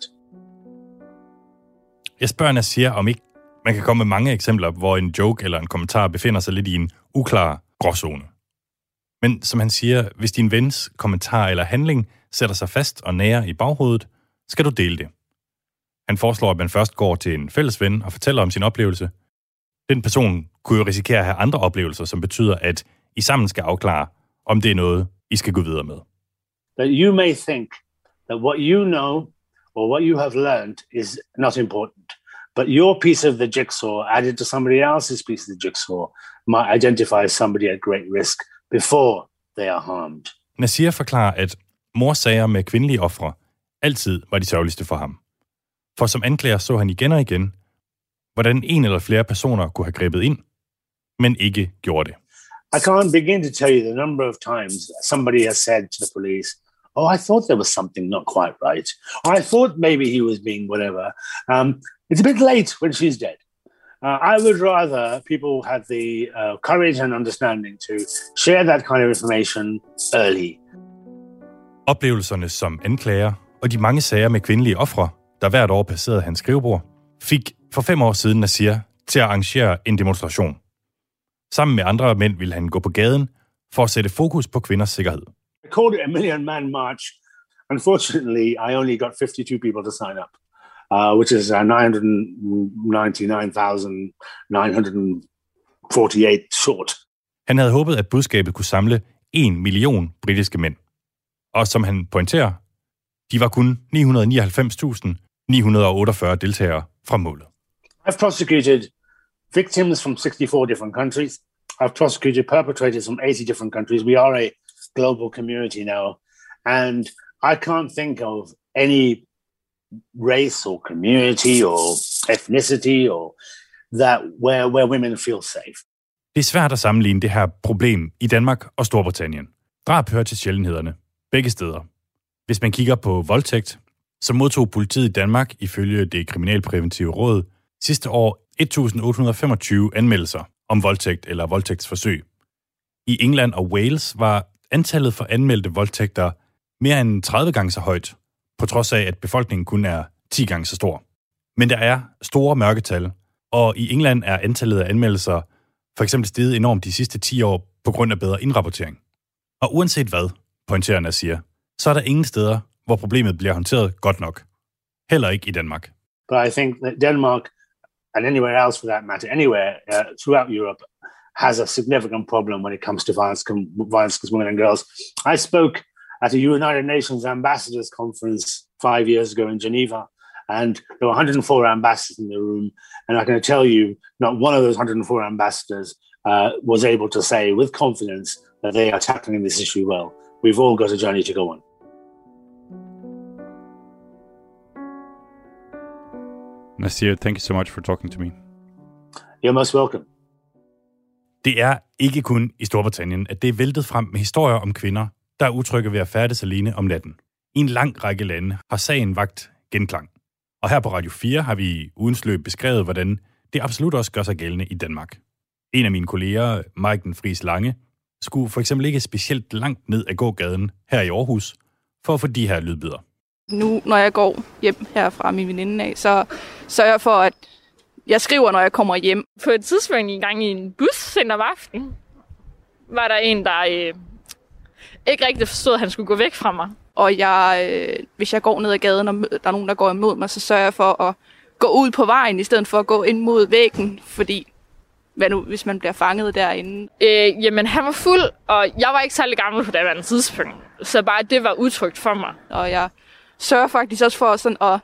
Jeg spørger Nasir, om ikke man kan komme med mange eksempler, hvor en joke eller en kommentar befinder sig lidt i en uklar gråzone. Men som han siger, hvis din vens kommentar eller handling sætter sig fast og nærer i baghovedet, skal du dele det. Han foreslår, at man først går til en fælles ven og fortæller om sin oplevelse. Den person kunne jo risikere at have andre oplevelser, som betyder, at I sammen skal afklare, om det er noget, I skal gå videre med. that you may think that what you know or what you have learned is not important, but your piece of the jigsaw added to somebody else's piece of the jigsaw might identify somebody at great risk before they are harmed. Nasir forklarer, at morsager med kvindelige ofre altid var de sørgeligste for ham. For som anklager så han igen og igen, hvordan en eller flere personer kunne have grebet ind, men ikke gjorde det. I can't begin to tell you the number of times somebody has said to the police, Oh, I thought there was something not quite right. I thought maybe he was being whatever. Um, it's a bit late when she's dead. Uh, I would rather people had the uh, courage and understanding to share that kind of information early. Oplevelserne som anklager og de mange sager med kvindelige ofre, der hvert år passerede hans skrivebord, fik for fem år siden Nasir til at arrangere en demonstration. Sammen med andre mænd ville han gå på gaden for at sætte fokus på kvinders sikkerhed. I called it a million man march. Unfortunately, I only got 52 people to sign up, uh, which is uh, 999,948 short. Han havde håbet, at budskabet kunne samle en million britiske mænd. Og som han pointerer, de var kun 999.948 deltagere fra målet. I've prosecuted victims from 64 different countries. I've prosecuted perpetrators from 80 different countries. We are a global community now. And I can't think of any race or community or ethnicity or that where, where women feel safe. Det er svært at sammenligne det her problem i Danmark og Storbritannien. Drab hører til sjældenhederne. Begge steder. Hvis man kigger på voldtægt, så modtog politiet i Danmark ifølge det kriminalpræventive råd sidste år 1.825 anmeldelser om voldtægt eller voldtægtsforsøg. I England og Wales var antallet for anmeldte voldtægter mere end 30 gange så højt, på trods af, at befolkningen kun er 10 gange så stor. Men der er store mørketal, og i England er antallet af anmeldelser for eksempel steget enormt de sidste 10 år på grund af bedre indrapportering. Og uanset hvad, pointerer siger, så er der ingen steder, hvor problemet bliver håndteret godt nok. Heller ikke i Danmark. But I think that Denmark, and anywhere else for that matter, anywhere uh, throughout Europe, has a significant problem when it comes to violence, violence against women and girls. I spoke at a United Nations Ambassadors Conference five years ago in Geneva, and there were 104 ambassadors in the room. And I can tell you, not one of those 104 ambassadors uh, was able to say with confidence that they are tackling this issue well. We've all got a journey to go on. Nasir, thank you so much for talking to me. You're most welcome. Det er ikke kun i Storbritannien, at det er væltet frem med historier om kvinder, der er utrygge ved at færdes alene om natten. I en lang række lande har sagen vagt genklang. Og her på Radio 4 har vi ugens løb beskrevet, hvordan det absolut også gør sig gældende i Danmark. En af mine kolleger, Maiken Friis Lange, skulle for eksempel ikke specielt langt ned ad gågaden her i Aarhus for at få de her lydbyder. Nu, når jeg går hjem her fra min veninde af, så sørger jeg for, at jeg skriver, når jeg kommer hjem. På et tidspunkt en gang i en bus en om aftenen, var der en, der øh, ikke rigtig forstod, at han skulle gå væk fra mig. Og jeg, øh, hvis jeg går ned ad gaden, og der er nogen, der går imod mig, så sørger jeg for at gå ud på vejen, i stedet for at gå ind mod væggen, fordi hvad nu, hvis man bliver fanget derinde? Øh, jamen, han var fuld, og jeg var ikke særlig gammel på det andet tidspunkt. Så bare det var utrygt for mig. Og jeg sørger faktisk også for sådan at,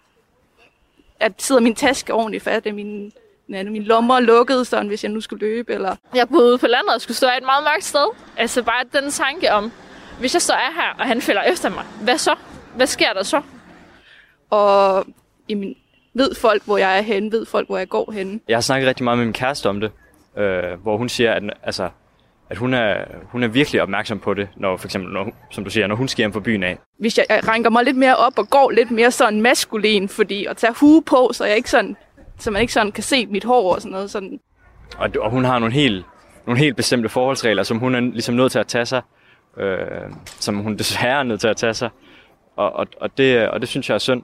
at sidder min taske ordentligt fat at min, ja, min lommer lukket, sådan, hvis jeg nu skulle løbe. Eller... Jeg boede ude på landet og skulle stå et meget mørkt sted. Altså bare den tanke om, hvis jeg så er her, og han følger efter mig, hvad så? Hvad sker der så? Og jamen, ved folk, hvor jeg er henne, ved folk, hvor jeg går henne. Jeg har snakket rigtig meget med min kæreste om det, øh, hvor hun siger, at, altså, at hun, er, hun er virkelig opmærksom på det, når for eksempel, når, som du siger, når hun skal hjem fra byen af. Hvis jeg, jeg ranker mig lidt mere op og går lidt mere sådan maskulin, fordi at tage hue på, så jeg ikke sådan, så man ikke sådan kan se mit hår og sådan noget. Sådan. Og, og hun har nogle helt, nogle helt bestemte forholdsregler, som hun er ligesom nødt til at tage sig, øh, som hun <laughs> desværre er nødt til at tage sig. Og, og, og, det, og det synes jeg er synd.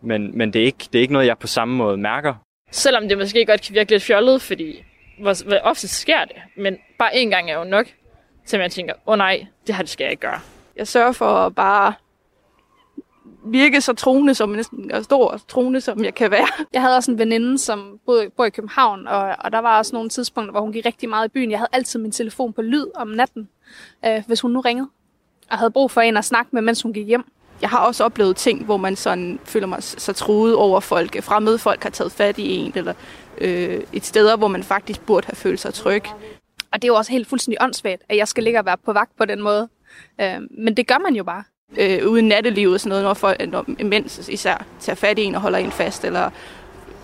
Men, men det, er ikke, det er ikke noget, jeg på samme måde mærker. Selvom det måske godt kan virke lidt fjollet, fordi hvor, hvor ofte sker det, men bare én gang er jo nok, så jeg tænker, åh oh, nej, det her det skal jeg ikke gøre. Jeg sørger for at bare virke så troende, som næsten er stor og troende, som jeg kan være. Jeg havde også en veninde, som boede, boede i København, og, og der var også nogle tidspunkter, hvor hun gik rigtig meget i byen. Jeg havde altid min telefon på lyd om natten, øh, hvis hun nu ringede, og havde brug for en at snakke med, mens hun gik hjem. Jeg har også oplevet ting, hvor man sådan føler mig så truet over folk. Øh, fremmede folk har taget fat i en, eller øh, et sted, hvor man faktisk burde have følt sig tryg. Og det er jo også helt fuldstændig åndssvagt, at jeg skal ligge og være på vagt på den måde. Øh, men det gør man jo bare. Øh, uden nattelivet og sådan noget, når, folk, når mens især tager fat i en og holder en fast, eller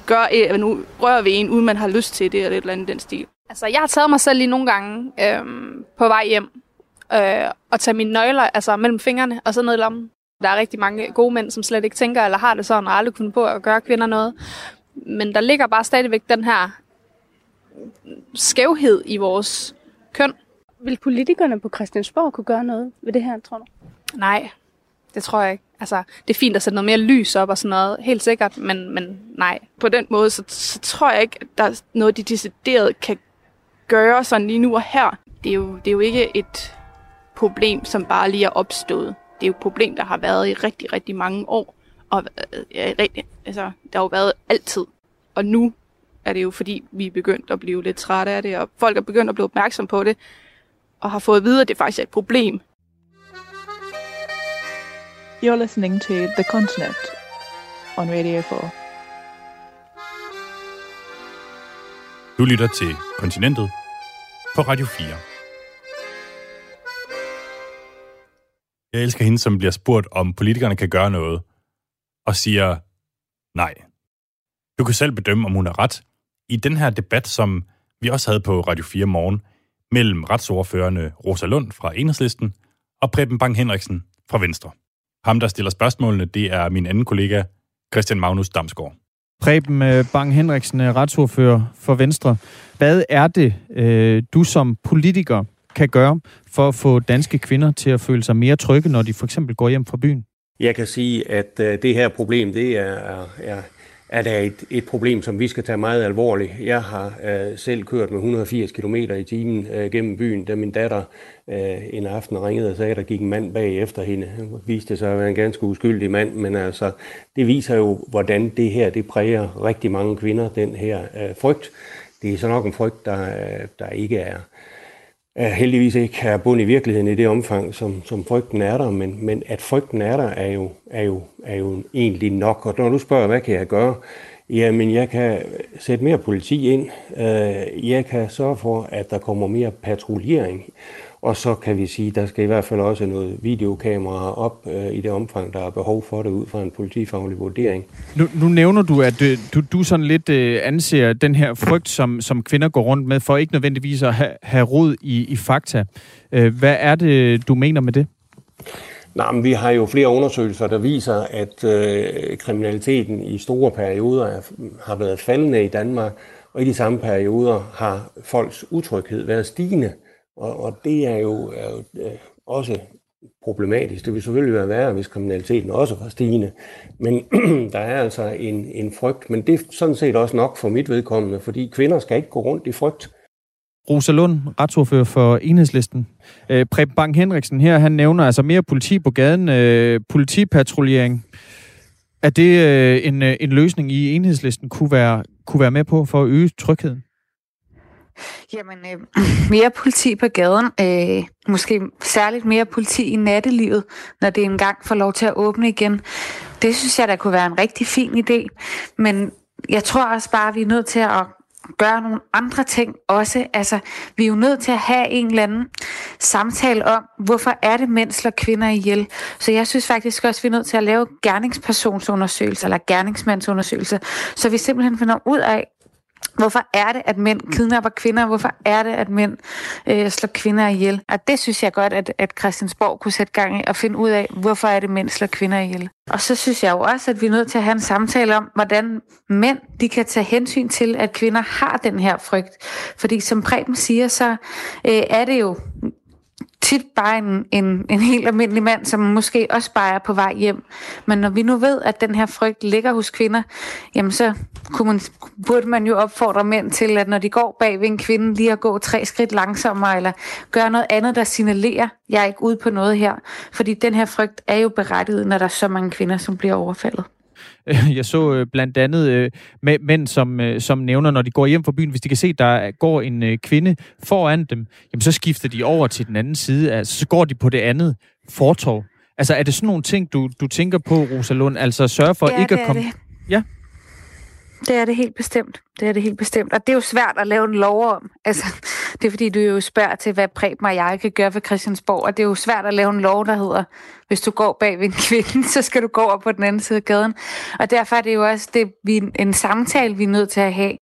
gør, øh, nu rører vi en, uden man har lyst til det, eller et eller andet den stil. Altså, jeg har taget mig selv lige nogle gange øh, på vej hjem, øh, og tage mine nøgler altså, mellem fingrene, og så ned i lommen. Der er rigtig mange gode mænd, som slet ikke tænker eller har det sådan, og aldrig kunne på at gøre kvinder noget. Men der ligger bare stadigvæk den her skævhed i vores køn. Vil politikerne på Christiansborg kunne gøre noget ved det her, tror du? Nej, det tror jeg ikke. Altså, det er fint at sætte noget mere lys op og sådan noget, helt sikkert, men, men nej. På den måde, så, så tror jeg ikke, at der er noget, de decideret kan gøre sådan lige nu og her. Det er jo, det er jo ikke et problem, som bare lige er opstået. Det er jo et problem, der har været i rigtig, rigtig mange år. Og ja, rigtig, altså, der har jo været altid. Og nu er det jo fordi, vi er begyndt at blive lidt trætte af det, og folk er begyndt at blive opmærksom på det, og har fået at vide, at det faktisk er et problem. You're listening to The Continent on Radio 4. Du lytter til Kontinentet på Radio 4. Jeg elsker hende, som bliver spurgt, om politikerne kan gøre noget, og siger nej. Du kan selv bedømme, om hun har ret. I den her debat, som vi også havde på Radio 4 morgen, mellem retsordførende Rosa Lund fra Enhedslisten og Preben Bang Henriksen fra Venstre. Ham, der stiller spørgsmålene, det er min anden kollega, Christian Magnus Damsgaard. Preben øh, Bang Henriksen, øh, retsordfører for Venstre. Hvad er det, øh, du som politiker kan gøre for at få danske kvinder til at føle sig mere trygge, når de for eksempel går hjem fra byen? Jeg kan sige, at det her problem, det er, er, er der et, et problem, som vi skal tage meget alvorligt. Jeg har øh, selv kørt med 180 km i timen øh, gennem byen, da min datter øh, en aften ringede og sagde, at der gik en mand bag efter hende. Han viste sig at være en ganske uskyldig mand, men altså, det viser jo, hvordan det her det præger rigtig mange kvinder, den her øh, frygt. Det er så nok en frygt, der, øh, der ikke er er heldigvis ikke er bund i virkeligheden i det omfang, som, som frygten er der, men, men at frygten er der, er jo, er, jo, er jo egentlig nok. Og når du spørger, hvad kan jeg gøre? Jamen, jeg kan sætte mere politi ind. Øh, jeg kan sørge for, at der kommer mere patruljering. Og så kan vi sige, at der skal i hvert fald også noget videokamera op øh, i det omfang, der er behov for det ud fra en politifaglig vurdering. Nu, nu nævner du, at øh, du, du sådan lidt øh, anser den her frygt, som, som kvinder går rundt med, for ikke nødvendigvis at have, have rod i, i fakta. Øh, hvad er det, du mener med det? Nej, men vi har jo flere undersøgelser, der viser, at øh, kriminaliteten i store perioder er, har været faldende i Danmark, og i de samme perioder har folks utryghed været stigende. Og, og det er jo, er jo øh, også problematisk. Det vil selvfølgelig være værre, hvis kriminaliteten også var stigende. Men <clears throat> der er altså en, en frygt, men det er sådan set også nok for mit vedkommende, fordi kvinder skal ikke gå rundt i frygt. Rosa Lund, retsordfører for Enhedslisten. Øh, Preben Bang Henriksen her, han nævner altså mere politi på gaden, øh, politipatruljering. Er det øh, en, øh, en løsning i Enhedslisten kunne være, kunne være med på for at øge trygheden? Jamen, øh, <clears throat> mere politi på gaden. Øh, måske særligt mere politi i nattelivet, når det engang får lov til at åbne igen. Det synes jeg, der kunne være en rigtig fin idé. Men jeg tror også bare, at vi er nødt til at gøre nogle andre ting også. Altså, vi er jo nødt til at have en eller anden samtale om, hvorfor er det mænd slår kvinder ihjel. Så jeg synes faktisk også, at vi er nødt til at lave gerningspersonsundersøgelser eller gerningsmandsundersøgelser, så vi simpelthen finder ud af, Hvorfor er det, at mænd kidnapper kvinder? Hvorfor er det, at mænd øh, slår kvinder ihjel? Og det synes jeg godt, at, at Christiansborg kunne sætte gang i og finde ud af, hvorfor er det, mænd slår kvinder ihjel. Og så synes jeg jo også, at vi er nødt til at have en samtale om, hvordan mænd de kan tage hensyn til, at kvinder har den her frygt. Fordi som Preben siger, så øh, er det jo tit bare en, en, en helt almindelig mand, som måske også bare er på vej hjem. Men når vi nu ved, at den her frygt ligger hos kvinder, jamen så kunne man, burde man jo opfordre mænd til, at når de går bag ved en kvinde, lige at gå tre skridt langsommere, eller gøre noget andet, der signalerer, jeg er ikke ude på noget her. Fordi den her frygt er jo berettiget, når der er så mange kvinder, som bliver overfaldet. <laughs> Jeg så øh, blandt andet øh, mænd, som, øh, som nævner, når de går hjem fra byen, hvis de kan se, der går en kvinde foran dem, jamen så skifter de over til den anden side. Altså, så går de på det andet fortov. Altså, er det sådan nogle ting, du, du tænker på, Rosalund? Altså, sørge for ja, ikke at komme... Det. Ja, det er det helt bestemt. Det er det helt bestemt. Og det er jo svært at lave en lov om. Altså, <laughs> det er fordi, du jo spørger til, hvad Preben og jeg kan gøre for Christiansborg. Og det er jo svært at lave en lov, der hedder, hvis du går bag ved en kvinde, <laughs> så skal du gå over på den anden side af gaden. Og derfor er det jo også det, vi, en samtale, vi er nødt til at have.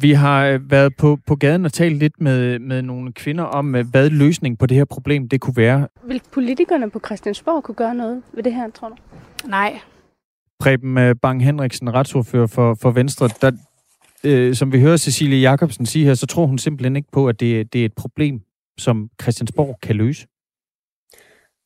Vi har øh, været på, på gaden og talt lidt med, med nogle kvinder om, øh, hvad løsningen på det her problem det kunne være. Vil politikerne på Christiansborg kunne gøre noget ved det her, tror du? Nej, Preben øh, Bang Henriksen, retsordfører for, for Venstre, der, øh, som vi hører Cecilie Jacobsen sige her, så tror hun simpelthen ikke på, at det, det er et problem, som Christiansborg kan løse.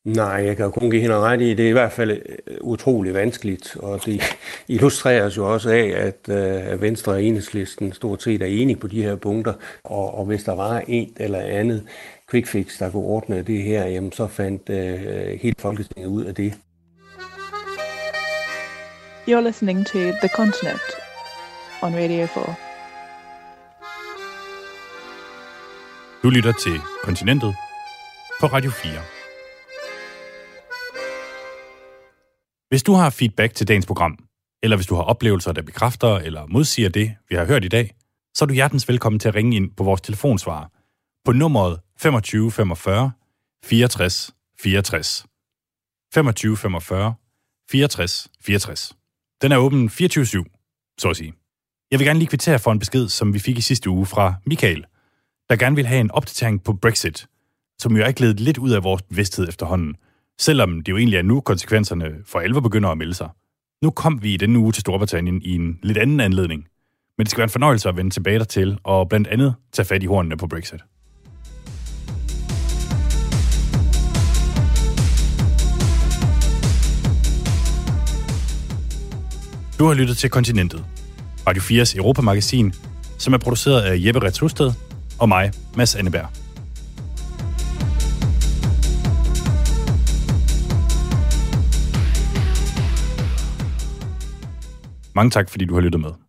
Nej, jeg kan jo kun give hende ret i, det er i hvert fald øh, utrolig vanskeligt, og det <laughs> illustreres jo også af, at øh, Venstre og Enhedslisten stort set er enige på de her punkter, og, og hvis der var et eller andet quick fix, der kunne ordne det her, jamen så fandt øh, helt Folketinget ud af det. You're listening to The Continent on Radio 4. Du lytter til Kontinentet på Radio 4. Hvis du har feedback til dagens program, eller hvis du har oplevelser, der bekræfter eller modsiger det, vi har hørt i dag, så er du hjertens velkommen til at ringe ind på vores telefonsvarer på nummeret 25 45 64 64. 25 45 64 64. Den er åben 24-7, så at sige. Jeg vil gerne lige kvittere for en besked, som vi fik i sidste uge fra Michael, der gerne vil have en opdatering på Brexit, som jo er glædet lidt ud af vores bevidsthed efterhånden, selvom det jo egentlig er nu, konsekvenserne for alvor begynder at melde sig. Nu kom vi i denne uge til Storbritannien i en lidt anden anledning, men det skal være en fornøjelse at vende tilbage dertil og blandt andet tage fat i hornene på Brexit. Du har lyttet til Kontinentet, Radio 4's Europamagasin, som er produceret af Jeppe Retsusted og mig, Mads Anneberg. Mange tak, fordi du har lyttet med.